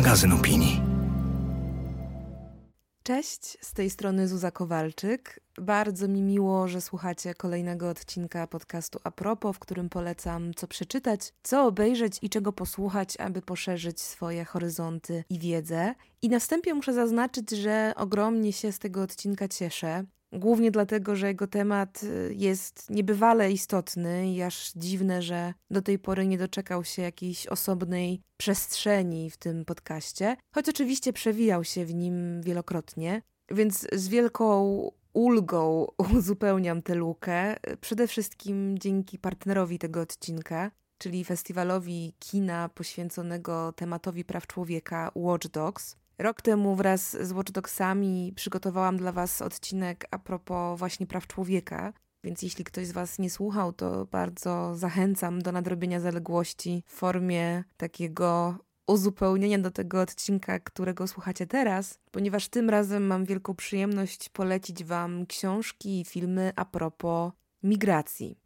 magazyn opinii. Cześć, z tej strony Zuza Kowalczyk. Bardzo mi miło, że słuchacie kolejnego odcinka podcastu Apropo, w którym polecam co przeczytać, co obejrzeć i czego posłuchać, aby poszerzyć swoje horyzonty i wiedzę. I na wstępie muszę zaznaczyć, że ogromnie się z tego odcinka cieszę. Głównie dlatego, że jego temat y, jest niebywale istotny i aż dziwne, że do tej pory nie doczekał się jakiejś osobnej przestrzeni w tym podcaście, choć oczywiście przewijał się w nim wielokrotnie, więc z wielką ulgą uzupełniam tę lukę, przede wszystkim dzięki partnerowi tego odcinka, czyli festiwalowi kina poświęconego tematowi praw człowieka Watch Dogs. Rok temu wraz z Watch Dogsami przygotowałam dla Was odcinek a propos właśnie praw człowieka, więc jeśli ktoś z Was nie słuchał, to bardzo zachęcam do nadrobienia zaległości w formie takiego uzupełnienia do tego odcinka, którego słuchacie teraz, ponieważ tym razem mam wielką przyjemność polecić Wam książki i filmy a propos migracji.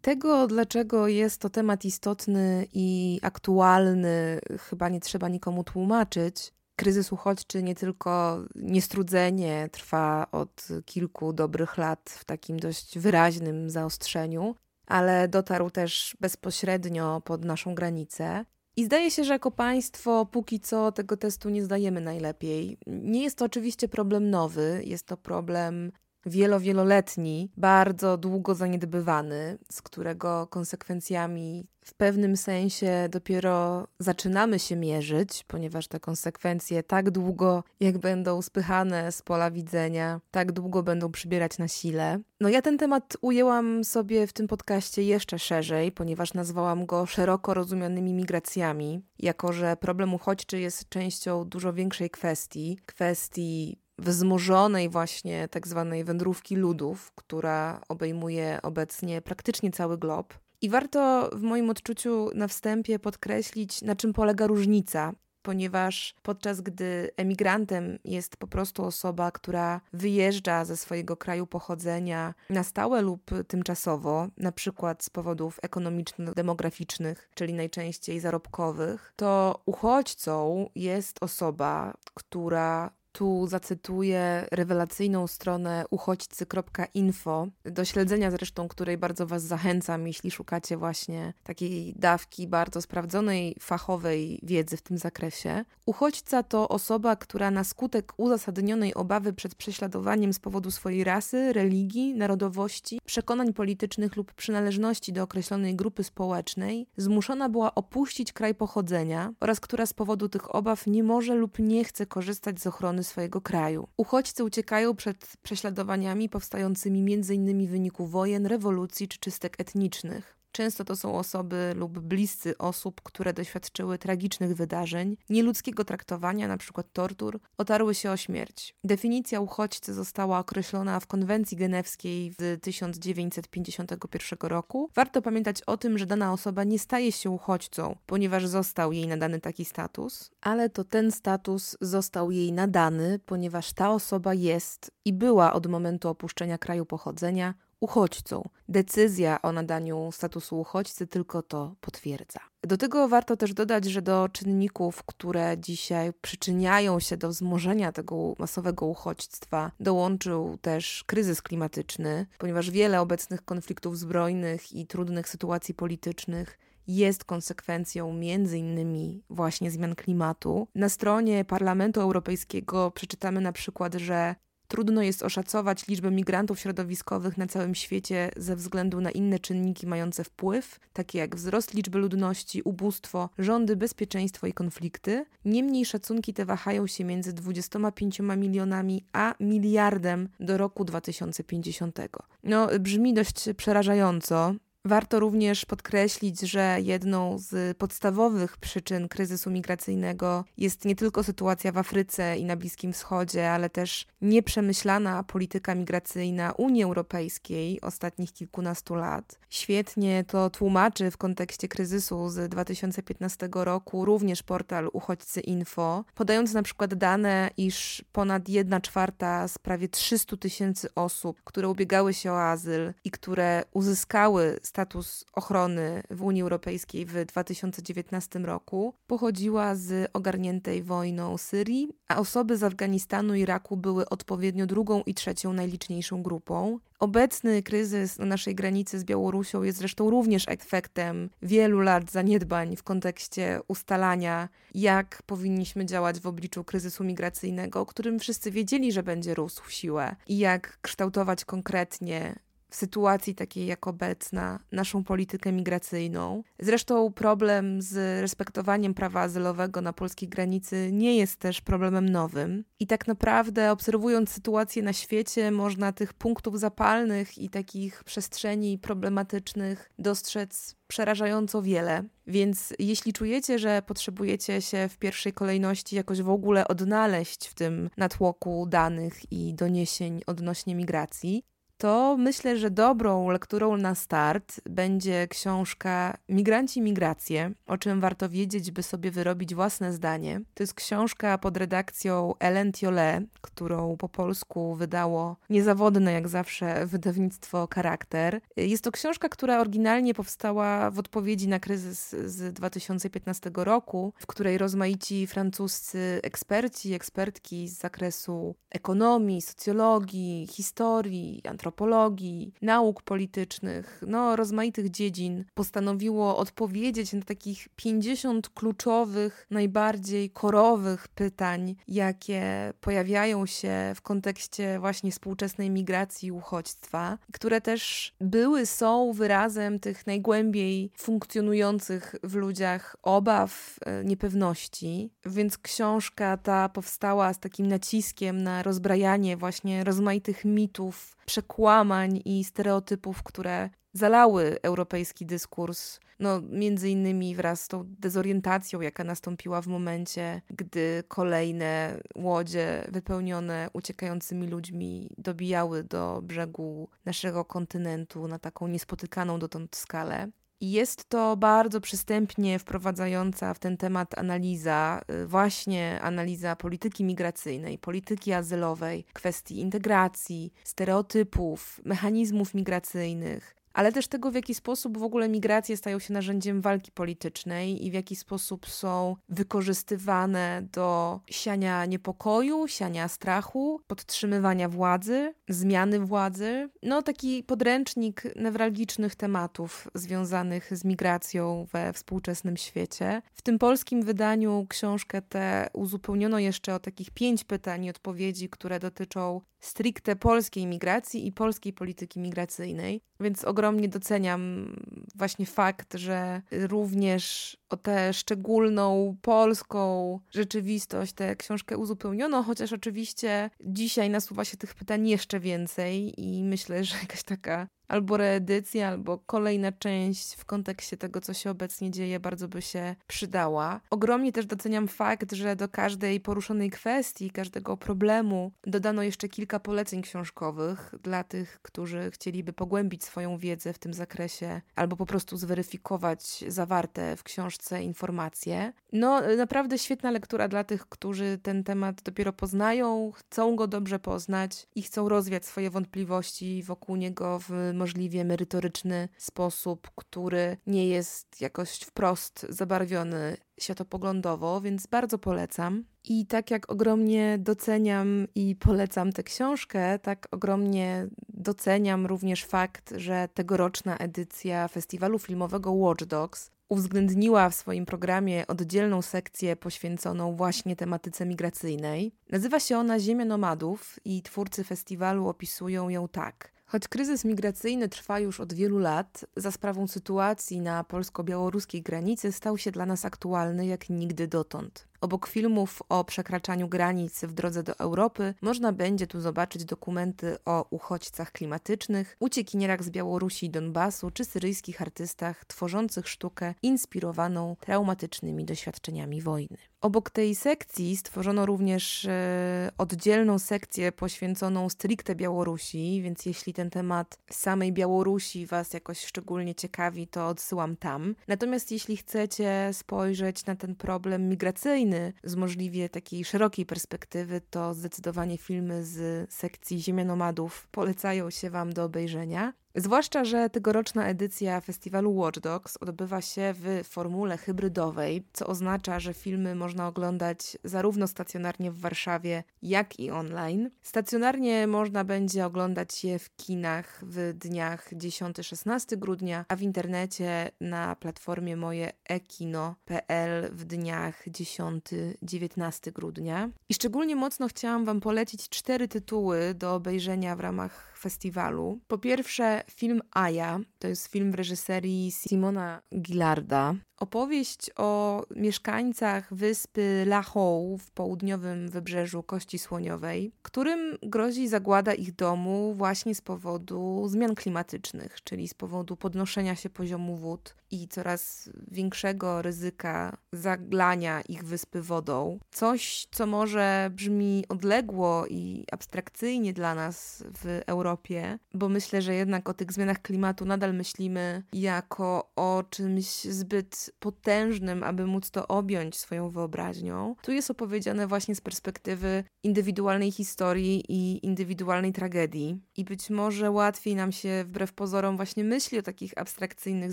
Tego, dlaczego jest to temat istotny i aktualny, chyba nie trzeba nikomu tłumaczyć. Kryzys uchodźczy nie tylko niestrudzenie trwa od kilku dobrych lat w takim dość wyraźnym zaostrzeniu, ale dotarł też bezpośrednio pod naszą granicę. I zdaje się, że jako państwo póki co tego testu nie zdajemy najlepiej. Nie jest to oczywiście problem nowy, jest to problem wielo-wieloletni, bardzo długo zaniedbywany, z którego konsekwencjami w pewnym sensie dopiero zaczynamy się mierzyć, ponieważ te konsekwencje tak długo, jak będą spychane z pola widzenia, tak długo będą przybierać na sile. No ja ten temat ujęłam sobie w tym podcaście jeszcze szerzej, ponieważ nazwałam go szeroko rozumianymi migracjami, jako że problem uchodźczy jest częścią dużo większej kwestii, kwestii wzmożonej właśnie tak zwanej wędrówki ludów, która obejmuje obecnie praktycznie cały glob. I warto w moim odczuciu na wstępie podkreślić, na czym polega różnica, ponieważ podczas gdy emigrantem jest po prostu osoba, która wyjeżdża ze swojego kraju pochodzenia na stałe lub tymczasowo, na przykład z powodów ekonomiczno-demograficznych, czyli najczęściej zarobkowych, to uchodźcą jest osoba, która tu zacytuję rewelacyjną stronę uchodźcy.info, do śledzenia zresztą, której bardzo Was zachęcam, jeśli szukacie właśnie takiej dawki bardzo sprawdzonej, fachowej wiedzy w tym zakresie. Uchodźca to osoba, która na skutek uzasadnionej obawy przed prześladowaniem z powodu swojej rasy, religii, narodowości, przekonań politycznych lub przynależności do określonej grupy społecznej zmuszona była opuścić kraj pochodzenia oraz która z powodu tych obaw nie może lub nie chce korzystać z ochrony swojego kraju. Uchodźcy uciekają przed prześladowaniami powstającymi m.in. w wyniku wojen, rewolucji czy czystek etnicznych. Często to są osoby lub bliscy osób, które doświadczyły tragicznych wydarzeń, nieludzkiego traktowania, np. tortur, otarły się o śmierć. Definicja uchodźcy została określona w konwencji genewskiej z 1951 roku. Warto pamiętać o tym, że dana osoba nie staje się uchodźcą, ponieważ został jej nadany taki status, ale to ten status został jej nadany, ponieważ ta osoba jest i była od momentu opuszczenia kraju pochodzenia uchodźcą. Decyzja o nadaniu statusu uchodźcy tylko to potwierdza. Do tego warto też dodać, że do czynników, które dzisiaj przyczyniają się do wzmożenia tego masowego uchodźstwa, dołączył też kryzys klimatyczny, ponieważ wiele obecnych konfliktów zbrojnych i trudnych sytuacji politycznych jest konsekwencją między innymi właśnie zmian klimatu. Na stronie Parlamentu Europejskiego przeczytamy na przykład, że Trudno jest oszacować liczbę migrantów środowiskowych na całym świecie ze względu na inne czynniki mające wpływ, takie jak wzrost liczby ludności, ubóstwo, rządy, bezpieczeństwo i konflikty. Niemniej szacunki te wahają się między 25 milionami a miliardem do roku 2050. No, brzmi dość przerażająco, Warto również podkreślić, że jedną z podstawowych przyczyn kryzysu migracyjnego jest nie tylko sytuacja w Afryce i na Bliskim Wschodzie, ale też nieprzemyślana polityka migracyjna Unii Europejskiej ostatnich kilkunastu lat. Świetnie to tłumaczy w kontekście kryzysu z 2015 roku również portal Uchodźcy Info, podając na przykład dane, iż ponad 1 czwarta z prawie 300 tysięcy osób, które ubiegały się o azyl i które uzyskały status ochrony w Unii Europejskiej w 2019 roku, pochodziła z ogarniętej wojną Syrii, a osoby z Afganistanu i Iraku były odpowiednio drugą i trzecią najliczniejszą grupą. Obecny kryzys na naszej granicy z Białorusią jest zresztą również efektem wielu lat zaniedbań w kontekście ustalania, jak powinniśmy działać w obliczu kryzysu migracyjnego, o którym wszyscy wiedzieli, że będzie rósł w siłę i jak kształtować konkretnie w sytuacji takiej jak obecna naszą politykę migracyjną. Zresztą problem z respektowaniem prawa azylowego na polskiej granicy nie jest też problemem nowym. I tak naprawdę, obserwując sytuację na świecie, można tych punktów zapalnych i takich przestrzeni problematycznych dostrzec przerażająco wiele. Więc jeśli czujecie, że potrzebujecie się w pierwszej kolejności jakoś w ogóle odnaleźć w tym natłoku danych i doniesień odnośnie migracji, to myślę, że dobrą lekturą na start będzie książka Migranci Migracje, o czym warto wiedzieć, by sobie wyrobić własne zdanie. To jest książka pod redakcją Ellen Tiolet, którą po polsku wydało niezawodne jak zawsze wydawnictwo Charakter. Jest to książka, która oryginalnie powstała w odpowiedzi na kryzys z 2015 roku, w której rozmaici francuscy eksperci, ekspertki z zakresu ekonomii, socjologii, historii, antropologii, antropologii, nauk politycznych, no rozmaitych dziedzin, postanowiło odpowiedzieć na takich 50 kluczowych, najbardziej korowych pytań, jakie pojawiają się w kontekście właśnie współczesnej migracji i uchodźstwa, które też były, są wyrazem tych najgłębiej funkcjonujących w ludziach obaw, e, niepewności. Więc książka ta powstała z takim naciskiem na rozbrajanie właśnie rozmaitych mitów, przekłamań i stereotypów, które zalały europejski dyskurs, no między innymi wraz z tą dezorientacją, jaka nastąpiła w momencie, gdy kolejne łodzie wypełnione uciekającymi ludźmi dobijały do brzegu naszego kontynentu na taką niespotykaną dotąd skalę. Jest to bardzo przystępnie wprowadzająca w ten temat analiza, y, właśnie analiza polityki migracyjnej, polityki azylowej, kwestii integracji, stereotypów, mechanizmów migracyjnych, ale też tego, w jaki sposób w ogóle migracje stają się narzędziem walki politycznej i w jaki sposób są wykorzystywane do siania niepokoju, siania strachu, podtrzymywania władzy, zmiany władzy. No, taki podręcznik newralgicznych tematów związanych z migracją we współczesnym świecie. W tym polskim wydaniu książkę tę uzupełniono jeszcze o takich pięć pytań i odpowiedzi, które dotyczą stricte polskiej migracji i polskiej polityki migracyjnej, więc ogromnie doceniam właśnie fakt, że również o tę szczególną polską rzeczywistość tę książkę uzupełniono, chociaż oczywiście dzisiaj nasuwa się tych pytań jeszcze więcej i myślę, że jakaś taka albo reedycja, albo kolejna część w kontekście tego, co się obecnie dzieje, bardzo by się przydała. Ogromnie też doceniam fakt, że do każdej poruszonej kwestii, każdego problemu dodano jeszcze kilka poleceń książkowych dla tych, którzy chcieliby pogłębić swoją wiedzę w tym zakresie, albo po prostu zweryfikować zawarte w książce informacje. No, naprawdę świetna lektura dla tych, którzy ten temat dopiero poznają, chcą go dobrze poznać i chcą rozwiać swoje wątpliwości wokół niego w możliwie merytoryczny sposób, który nie jest jakoś wprost zabarwiony światopoglądowo, więc bardzo polecam. I tak jak ogromnie doceniam i polecam tę książkę, tak ogromnie doceniam również fakt, że tegoroczna edycja festiwalu filmowego Watch Dogs uwzględniła w swoim programie oddzielną sekcję poświęconą właśnie tematyce migracyjnej. Nazywa się ona Ziemia Nomadów i twórcy festiwalu opisują ją tak. Choć kryzys migracyjny trwa już od wielu lat, za sprawą sytuacji na polsko-białoruskiej granicy stał się dla nas aktualny jak nigdy dotąd. Obok filmów o przekraczaniu granic w drodze do Europy, można będzie tu zobaczyć dokumenty o uchodźcach klimatycznych, uciekinierach z Białorusi i Donbasu, czy syryjskich artystach tworzących sztukę inspirowaną traumatycznymi doświadczeniami wojny. Obok tej sekcji stworzono również e, oddzielną sekcję poświęconą stricte Białorusi, więc jeśli ten temat samej Białorusi Was jakoś szczególnie ciekawi, to odsyłam tam. Natomiast jeśli chcecie spojrzeć na ten problem migracyjny, z możliwie takiej szerokiej perspektywy, to zdecydowanie filmy z sekcji Ziemia Nomadów polecają się Wam do obejrzenia. Zwłaszcza, że tegoroczna edycja festiwalu Watch Dogs odbywa się w formule hybrydowej, co oznacza, że filmy można oglądać zarówno stacjonarnie w Warszawie, jak i online. Stacjonarnie można będzie oglądać je w kinach w dniach 10-16 grudnia, a w internecie na platformie moje ekino.pl w dniach 10-19 grudnia. I szczególnie mocno chciałam Wam polecić cztery tytuły do obejrzenia w ramach festiwalu. Po pierwsze, film Aya, to jest film w reżyserii Simona Gilarda. Opowieść o mieszkańcach wyspy Lahou w południowym wybrzeżu Kości Słoniowej, którym grozi zagłada ich domu właśnie z powodu zmian klimatycznych, czyli z powodu podnoszenia się poziomu wód i coraz większego ryzyka zaglania ich wyspy wodą. Coś, co może brzmi odległo i abstrakcyjnie dla nas w Europie, bo myślę, że jednak o tych zmianach klimatu nadal myślimy jako o czymś zbyt potężnym, aby móc to objąć swoją wyobraźnią. Tu jest opowiedziane właśnie z perspektywy indywidualnej historii i indywidualnej tragedii. I być może łatwiej nam się wbrew pozorom właśnie myśli o takich abstrakcyjnych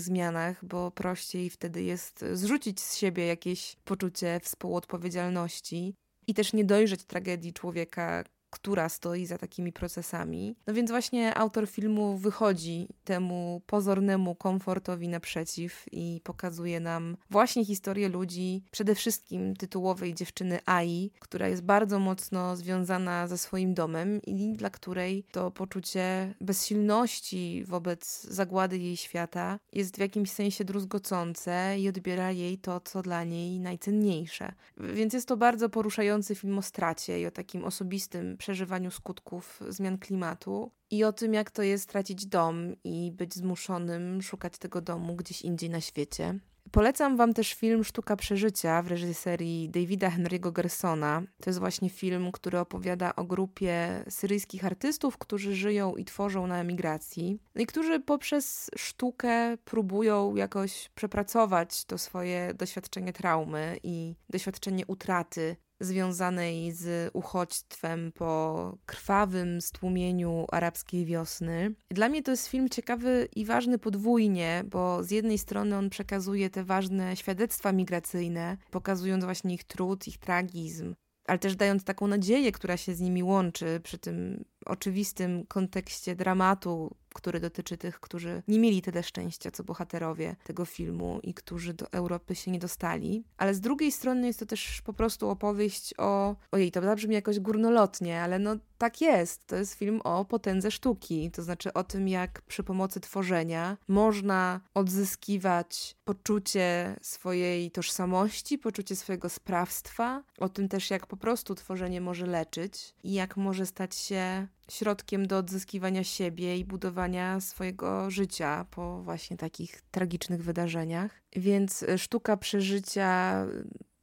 zmianach, bo prościej wtedy jest zrzucić z siebie jakieś poczucie współodpowiedzialności i też nie dojrzeć tragedii człowieka, która stoi za takimi procesami. No więc właśnie autor filmu wychodzi temu pozornemu komfortowi naprzeciw i pokazuje nam właśnie historię ludzi, przede wszystkim tytułowej dziewczyny Ai, która jest bardzo mocno związana ze swoim domem i dla której to poczucie bezsilności wobec zagłady jej świata jest w jakimś sensie druzgocące i odbiera jej to, co dla niej najcenniejsze. Więc jest to bardzo poruszający film o stracie i o takim osobistym przeżywaniu skutków zmian klimatu i o tym, jak to jest tracić dom i być zmuszonym szukać tego domu gdzieś indziej na świecie. Polecam Wam też film Sztuka Przeżycia w reżyserii Davida Henry'ego Gersona. To jest właśnie film, który opowiada o grupie syryjskich artystów, którzy żyją i tworzą na emigracji i którzy poprzez sztukę próbują jakoś przepracować to swoje doświadczenie traumy i doświadczenie utraty związanej z uchodźstwem po krwawym stłumieniu arabskiej wiosny. Dla mnie to jest film ciekawy i ważny podwójnie, bo z jednej strony on przekazuje te ważne świadectwa migracyjne, pokazując właśnie ich trud, ich tragizm, ale też dając taką nadzieję, która się z nimi łączy przy tym oczywistym kontekście dramatu, który dotyczy tych, którzy nie mieli tyle szczęścia, co bohaterowie tego filmu i którzy do Europy się nie dostali. Ale z drugiej strony jest to też po prostu opowieść o. Ojej, to brzmi jakoś górnolotnie, ale no tak jest. To jest film o potędze sztuki, to znaczy o tym, jak przy pomocy tworzenia można odzyskiwać poczucie swojej tożsamości, poczucie swojego sprawstwa, o tym też, jak po prostu tworzenie może leczyć i jak może stać się środkiem do odzyskiwania siebie i budowania swojego życia po właśnie takich tragicznych wydarzeniach. Więc e, sztuka przeżycia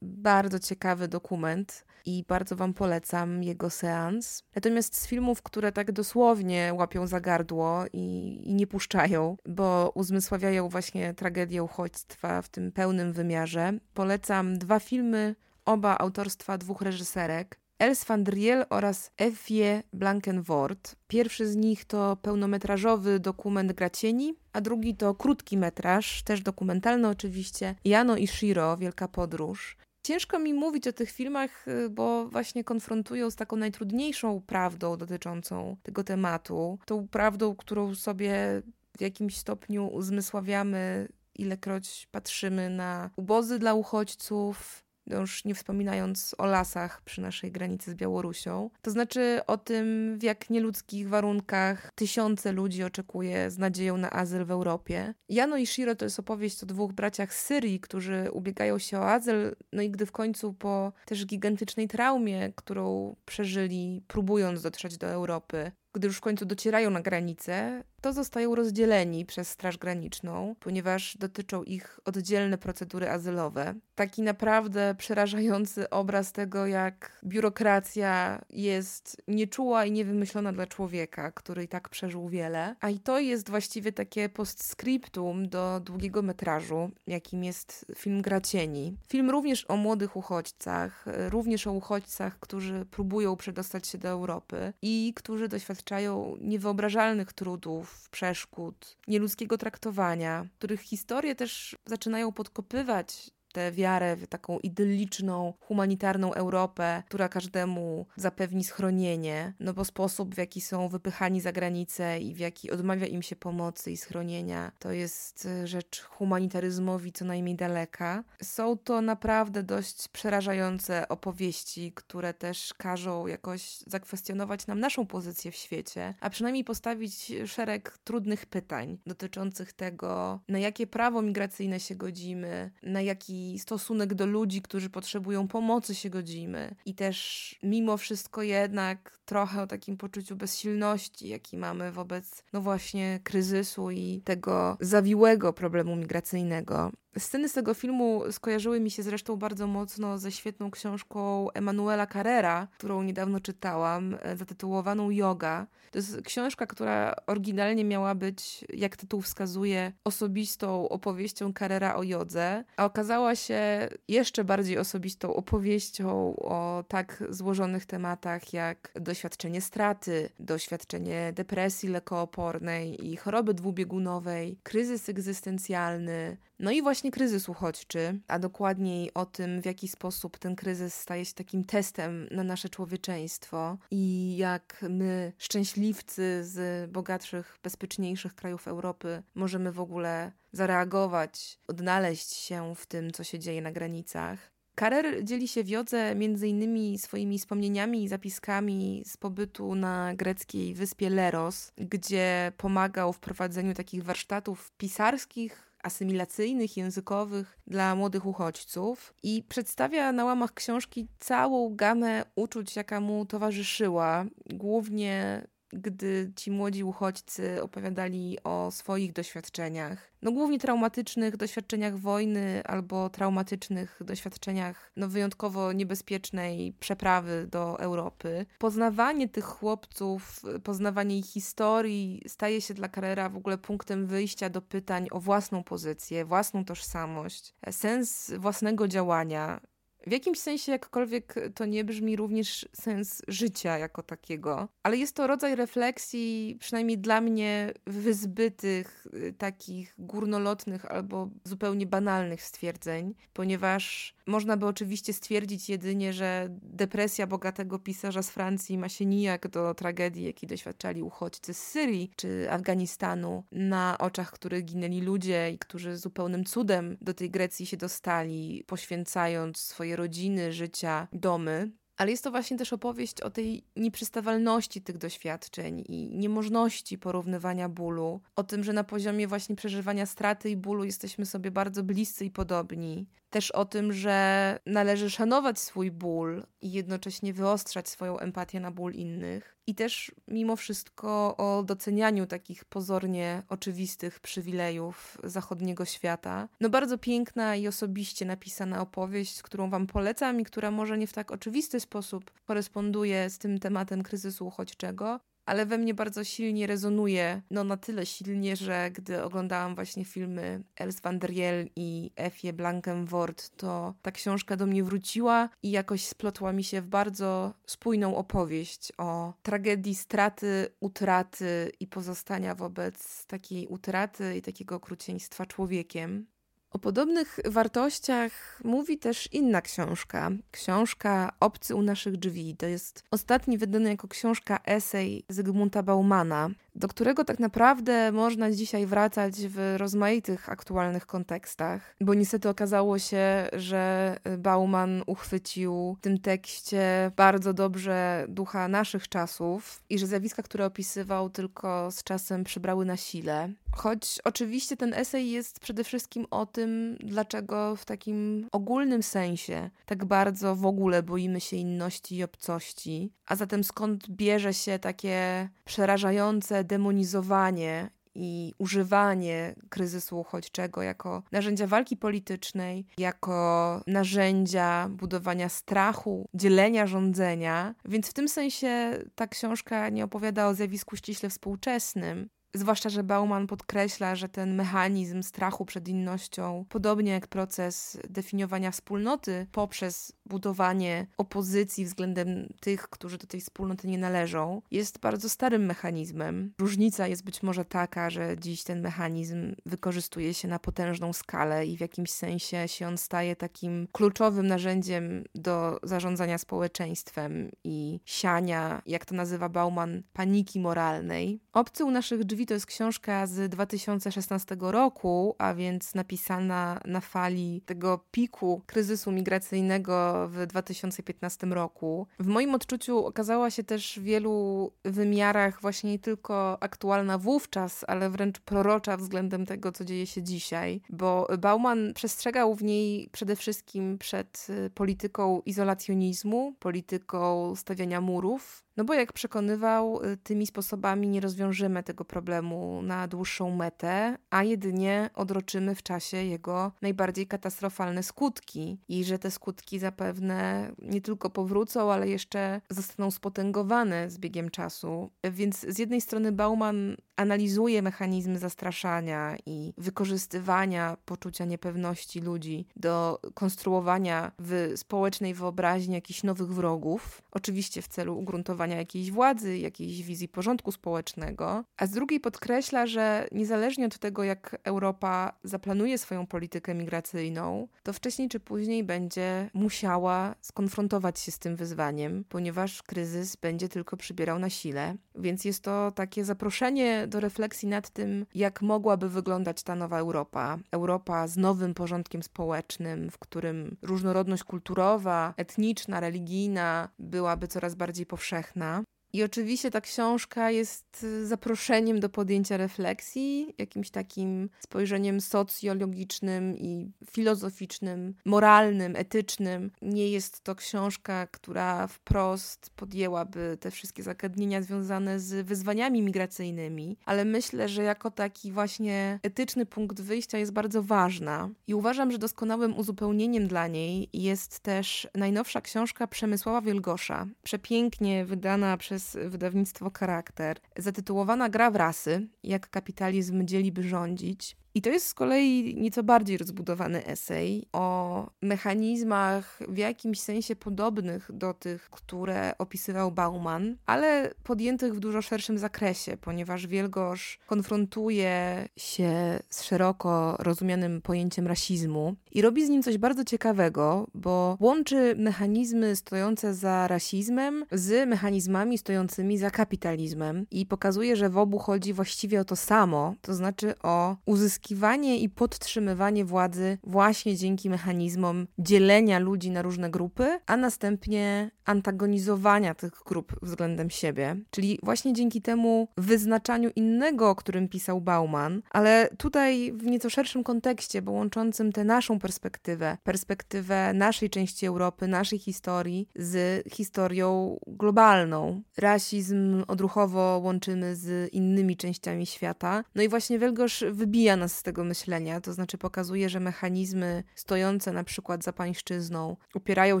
bardzo ciekawy dokument i bardzo Wam polecam jego seans. Natomiast z filmów, które tak dosłownie łapią za gardło i, i, nie puszczają, bo uzmysławiają właśnie tragedię uchodźstwa w tym pełnym wymiarze, polecam dwa filmy, oba autorstwa dwóch reżyserek. Els van Driel oraz Effie Blankenvoort. Pierwszy z nich to pełnometrażowy dokument Gracieni, a drugi to krótki metraż, też dokumentalny oczywiście, Jano i Shiro, Wielka Podróż. Ciężko mi mówić o tych filmach, y, bo właśnie konfrontują z taką najtrudniejszą prawdą dotyczącą tego tematu. Tą prawdą, którą sobie w jakimś stopniu uzmysławiamy, ilekroć patrzymy na ubozy dla uchodźców, już nie wspominając o lasach przy naszej granicy z Białorusią. To znaczy o tym, w jak nieludzkich warunkach tysiące ludzi oczekuje z nadzieją na azyl w Europie. Jano i Shiro to jest opowieść o dwóch braciach z Syrii, którzy ubiegają się o azyl, no i gdy w końcu po też gigantycznej traumie, którą przeżyli, próbując dotrzeć do Europy, gdy już w końcu docierają na granicę, to zostają rozdzieleni przez Straż Graniczną, ponieważ dotyczą ich oddzielne procedury azylowe. Taki naprawdę przerażający obraz tego, jak biurokracja jest nieczuła i niewymyślona dla człowieka, który i tak przeżył wiele. A i to jest właściwie takie postscriptum do długiego metrażu, jakim jest film Gracieni. Film również o młodych uchodźcach, również o uchodźcach, którzy próbują przedostać się do Europy i którzy doświadczają niewyobrażalnych trudów przeszkód, nieludzkiego traktowania, których historie też zaczynają podkopywać tę wiarę w taką idylliczną, humanitarną Europę, która każdemu zapewni schronienie, no bo sposób, w jaki są wypychani za granicę i w jaki odmawia im się pomocy i schronienia, to jest e, rzecz humanitaryzmowi co najmniej daleka. Są to naprawdę dość przerażające opowieści, które też każą jakoś zakwestionować nam naszą pozycję w świecie, a przynajmniej postawić szereg trudnych pytań dotyczących tego, na jakie prawo migracyjne się godzimy, na jaki stosunek do ludzi, którzy potrzebują pomocy się godzimy. I też mimo wszystko jednak trochę o takim poczuciu bezsilności, jaki mamy wobec, no właśnie, kryzysu i tego zawiłego problemu migracyjnego. Sceny z tego filmu skojarzyły mi się zresztą bardzo mocno ze świetną książką Emanuela Carrera, którą niedawno czytałam, e, zatytułowaną Yoga. To jest książka, która oryginalnie miała być, jak tytuł wskazuje, osobistą opowieścią Carrera o jodze, a okazała się jeszcze bardziej osobistą opowieścią o tak złożonych tematach jak doświadczenie straty, doświadczenie depresji lekoopornej i choroby dwubiegunowej, kryzys egzystencjalny, no i właśnie kryzys uchodźczy, a dokładniej o tym, w jaki sposób ten kryzys staje się takim testem na nasze człowieczeństwo i jak my, szczęśliwcy z bogatszych, bezpieczniejszych krajów Europy, możemy w ogóle zareagować, odnaleźć się w tym, co się dzieje na granicach. Karer dzieli się wiodze między innymi swoimi wspomnieniami i zapiskami z pobytu na greckiej wyspie Leros, gdzie pomagał w prowadzeniu takich warsztatów pisarskich asymilacyjnych, językowych dla młodych uchodźców i przedstawia na łamach książki całą gamę uczuć, jaka mu towarzyszyła, głównie gdy ci młodzi uchodźcy opowiadali o swoich doświadczeniach. No głównie traumatycznych doświadczeniach wojny albo traumatycznych doświadczeniach no, wyjątkowo niebezpiecznej przeprawy do Europy. Poznawanie tych chłopców, poznawanie ich historii staje się dla Carrera w ogóle punktem wyjścia do pytań o własną pozycję, własną tożsamość, sens własnego działania, w jakimś sensie, jakkolwiek to nie brzmi, również sens życia jako takiego, ale jest to rodzaj refleksji, przynajmniej dla mnie, wyzbytych, y, takich górnolotnych albo zupełnie banalnych stwierdzeń, ponieważ można by oczywiście stwierdzić jedynie, że depresja bogatego pisarza z Francji ma się nijak do tragedii, jakiej doświadczali uchodźcy z Syrii czy Afganistanu, na oczach których ginęli ludzie i którzy zupełnym cudem do tej Grecji się dostali, poświęcając swoje rodziny, życia, domy. Ale jest to właśnie też opowieść o tej nieprzystawalności tych doświadczeń i niemożności porównywania bólu, o tym, że na poziomie właśnie przeżywania straty i bólu jesteśmy sobie bardzo bliscy i podobni, też o tym, że należy szanować swój ból i jednocześnie wyostrzać swoją empatię na ból innych. I też mimo wszystko o docenianiu takich pozornie oczywistych przywilejów zachodniego świata. No bardzo piękna i osobiście napisana opowieść, którą Wam polecam i która może nie w tak oczywisty sposób koresponduje z tym tematem kryzysu uchodźczego, ale we mnie bardzo silnie rezonuje, no na tyle silnie, że gdy oglądałam właśnie filmy Els van der i Effie Blankenwort, to ta książka do mnie wróciła i jakoś splotła mi się w bardzo spójną opowieść o tragedii straty, utraty i pozostania wobec takiej utraty i takiego okrucieństwa człowiekiem. O podobnych wartościach mówi też inna książka. Książka Obcy u naszych drzwi. To jest ostatni wydany jako książka esej Zygmunta Baumana do którego tak naprawdę można dzisiaj wracać w rozmaitych aktualnych kontekstach, bo niestety okazało się, że Bauman uchwycił w tym tekście bardzo dobrze ducha naszych czasów i że zjawiska, które opisywał, tylko z czasem przybrały na sile. Choć oczywiście ten esej jest przede wszystkim o tym, dlaczego w takim ogólnym sensie tak bardzo w ogóle boimy się inności i obcości, a zatem skąd bierze się takie przerażające demonizowanie i używanie kryzysu uchodźczego jako narzędzia walki politycznej, jako narzędzia budowania strachu, dzielenia rządzenia. Więc w tym sensie ta książka nie opowiada o zjawisku ściśle współczesnym, Zwłaszcza, że Bauman podkreśla, że ten mechanizm strachu przed innością, podobnie jak proces definiowania wspólnoty poprzez budowanie opozycji względem tych, którzy do tej wspólnoty nie należą, jest bardzo starym mechanizmem. Różnica jest być może taka, że dziś ten mechanizm wykorzystuje się na potężną skalę i w jakimś sensie się on staje takim kluczowym narzędziem do zarządzania społeczeństwem i siania, jak to nazywa Bauman, paniki moralnej. Obcy u naszych drzwi to jest książka z 2016 roku, a więc napisana na fali tego piku kryzysu migracyjnego w 2015 roku. W moim odczuciu okazała się też w wielu wymiarach właśnie nie tylko aktualna wówczas, ale wręcz prorocza względem tego, co dzieje się dzisiaj, bo Bauman przestrzegał w niej przede wszystkim przed polityką izolacjonizmu, polityką stawiania murów, no bo jak przekonywał, y, tymi sposobami nie rozwiążemy tego problemu na dłuższą metę, a jedynie odroczymy w czasie jego najbardziej katastrofalne skutki i że te skutki zapewne nie tylko powrócą, ale jeszcze zostaną spotęgowane z biegiem czasu. Więc z jednej strony Bauman analizuje mechanizmy zastraszania i wykorzystywania poczucia niepewności ludzi do konstruowania w społecznej wyobraźni jakichś nowych wrogów, oczywiście w celu ugruntowania jakiejś władzy, jakiejś wizji porządku społecznego, a z drugiej podkreśla, że niezależnie od tego, jak Europa zaplanuje swoją politykę migracyjną, to wcześniej czy później będzie musiała skonfrontować się z tym wyzwaniem, ponieważ kryzys będzie tylko przybierał na sile. Więc jest to takie zaproszenie do refleksji nad tym, jak mogłaby wyglądać ta nowa Europa. Europa z nowym porządkiem społecznym, w którym różnorodność kulturowa, etniczna, religijna byłaby coraz bardziej powszechna. I oczywiście ta książka jest y, zaproszeniem do podjęcia refleksji, jakimś takim spojrzeniem socjologicznym i filozoficznym, moralnym, etycznym. Nie jest to książka, która wprost podjęłaby te wszystkie zagadnienia związane z wyzwaniami migracyjnymi, ale myślę, że jako taki właśnie etyczny punkt wyjścia jest bardzo ważna. I uważam, że doskonałym uzupełnieniem dla niej jest też najnowsza książka Przemysława Wielgosza, przepięknie wydana przez przez wydawnictwo Charakter, zatytułowana Gra w rasy, jak kapitalizm dzieliby rządzić. I to jest z kolei nieco bardziej rozbudowany esej o mechanizmach w jakimś sensie podobnych do tych, które opisywał Bauman, ale podjętych w dużo szerszym zakresie, ponieważ Wielgosz konfrontuje się z szeroko rozumianym pojęciem rasizmu i robi z nim coś bardzo ciekawego, bo łączy mechanizmy stojące za rasizmem z mechanizmami stojącymi za kapitalizmem i pokazuje, że w obu chodzi właściwie o to samo, to znaczy o uzyskanie uzyskiwanie i podtrzymywanie władzy właśnie dzięki mechanizmom dzielenia ludzi na różne grupy, a następnie antagonizowania tych grup względem siebie. Czyli właśnie dzięki temu wyznaczaniu innego, o którym pisał Bauman, ale tutaj w nieco szerszym kontekście, bo łączącym tę naszą perspektywę, perspektywę naszej części Europy, naszej historii z historią globalną. Rasizm odruchowo łączymy z innymi częściami świata. No i właśnie Wielgosz wybija nas z tego myślenia, to znaczy pokazuje, że mechanizmy stojące na przykład za pańszczyzną opierają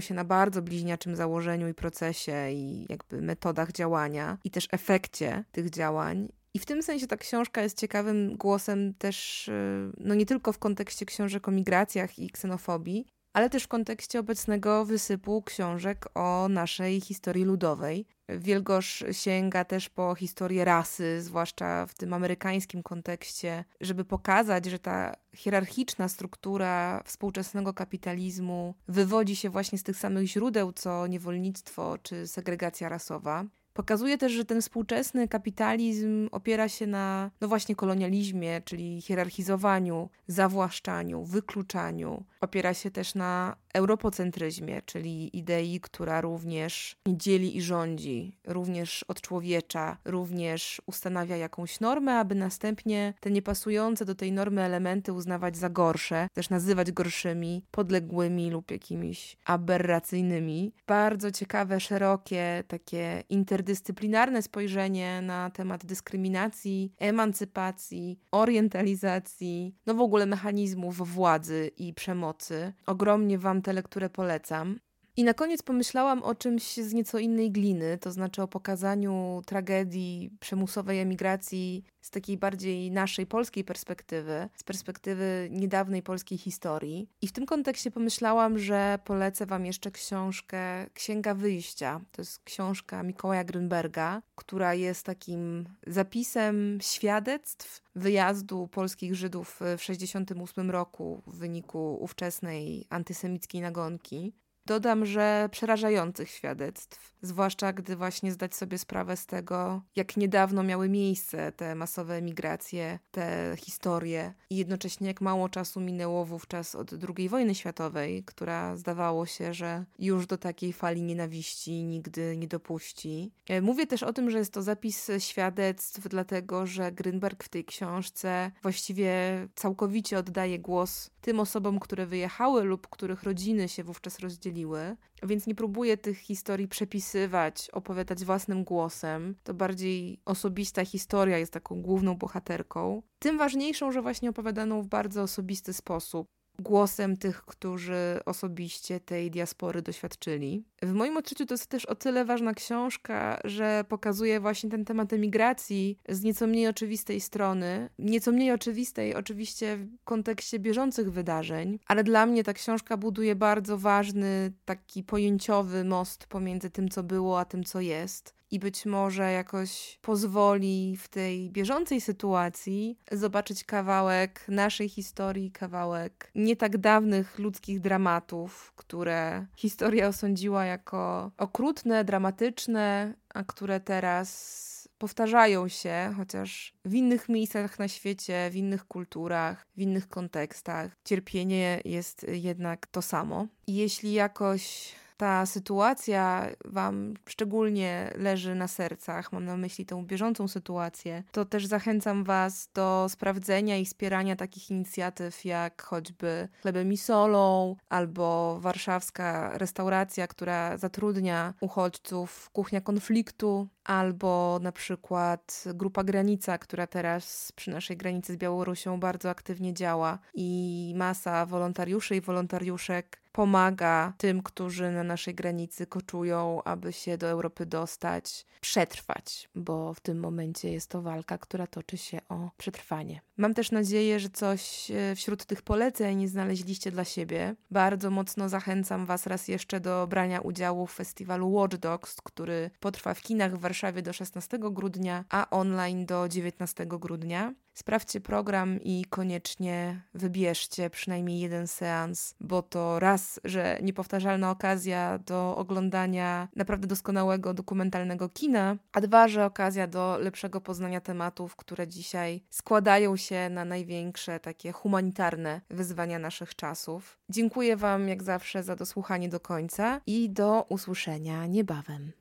się na bardzo bliźniaczym założeniu i procesie i jakby metodach działania i też efekcie tych działań. I w tym sensie ta książka jest ciekawym głosem też, y, no nie tylko w kontekście książek o migracjach i ksenofobii, ale też w kontekście obecnego wysypu książek o naszej historii ludowej. Wielgosz sięga też po historię rasy, zwłaszcza w tym amerykańskim kontekście, żeby pokazać, że ta hierarchiczna struktura współczesnego kapitalizmu wywodzi się właśnie z tych samych źródeł co niewolnictwo czy segregacja rasowa. Pokazuje też, że ten współczesny kapitalizm opiera się na, no właśnie, kolonializmie, czyli hierarchizowaniu, zawłaszczaniu, wykluczaniu. Opiera się też na europocentryzmie, czyli idei, która również dzieli i rządzi, również odczłowiecza, również ustanawia jakąś normę, aby następnie te niepasujące do tej normy elementy uznawać za gorsze, też nazywać gorszymi, podległymi lub jakimiś aberracyjnymi. Bardzo ciekawe, szerokie, takie interdyscyplinarne spojrzenie na temat dyskryminacji, emancypacji, orientalizacji, no w ogóle mechanizmów władzy i przemocy. Ogromnie Wam tę lekturę polecam. I na koniec pomyślałam o czymś z nieco innej gliny, to znaczy o pokazaniu tragedii przymusowej emigracji z takiej bardziej naszej polskiej perspektywy, z perspektywy niedawnej polskiej historii. I w tym kontekście pomyślałam, że polecę Wam jeszcze książkę Księga Wyjścia. To jest książka Mikołaja Grünberga, która jest takim zapisem świadectw wyjazdu polskich Żydów w 1968 roku w wyniku ówczesnej antysemickiej nagonki. Dodam, że przerażających świadectw, zwłaszcza gdy właśnie zdać sobie sprawę z tego, jak niedawno miały miejsce te masowe emigracje, te historie i jednocześnie jak mało czasu minęło wówczas od II wojny światowej, która zdawało się, że już do takiej fali nienawiści nigdy nie dopuści. E, mówię też o tym, że jest to zapis świadectw, dlatego że Grynberg w tej książce właściwie całkowicie oddaje głos tym osobom, które wyjechały lub których rodziny się wówczas rozdzieliły, więc nie próbuję tych historii przepisywać, opowiadać własnym głosem. To bardziej osobista historia jest taką główną bohaterką. Tym ważniejszą, że właśnie opowiadaną w bardzo osobisty sposób głosem tych, którzy osobiście tej diaspory doświadczyli. W moim odczuciu to jest też o tyle ważna książka, że pokazuje właśnie ten temat emigracji z nieco mniej oczywistej strony. Nieco mniej oczywistej oczywiście w kontekście bieżących wydarzeń, ale dla mnie ta książka buduje bardzo ważny, taki pojęciowy most pomiędzy tym, co było, a tym, co jest i być może jakoś pozwoli w tej bieżącej sytuacji zobaczyć kawałek naszej historii, kawałek nie tak dawnych ludzkich dramatów, które historia osądziła jako okrutne, dramatyczne, a które teraz powtarzają się, chociaż w innych miejscach na świecie, w innych kulturach, w innych kontekstach. Cierpienie jest jednak to samo. Jeśli jakoś ta sytuacja Wam szczególnie leży na sercach, mam na myśli tę bieżącą sytuację, to też zachęcam Was do sprawdzenia i wspierania takich inicjatyw jak choćby Chlebem i Solą albo warszawska restauracja, która zatrudnia uchodźców, kuchnia konfliktu, albo na przykład Grupa Granica, która teraz przy naszej granicy z Białorusią bardzo aktywnie działa i masa wolontariuszy i wolontariuszek pomaga tym, którzy na naszej granicy koczują, aby się do Europy dostać, przetrwać, bo w tym momencie jest to walka, która toczy się o przetrwanie. Mam też nadzieję, że coś e, wśród tych poleceń znaleźliście dla siebie. Bardzo mocno zachęcam Was raz jeszcze do brania udziału w festiwalu Watch Dogs, który potrwa w kinach w Warszawie do 16 grudnia, a online do 19 grudnia. Sprawdźcie program i koniecznie wybierzcie przynajmniej jeden seans, bo to raz, że niepowtarzalna okazja do oglądania naprawdę doskonałego dokumentalnego kina, a dwa, że okazja do lepszego poznania tematów, które dzisiaj składają się na największe takie humanitarne wyzwania naszych czasów. Dziękuję Wam jak zawsze za dosłuchanie do końca i do usłyszenia niebawem.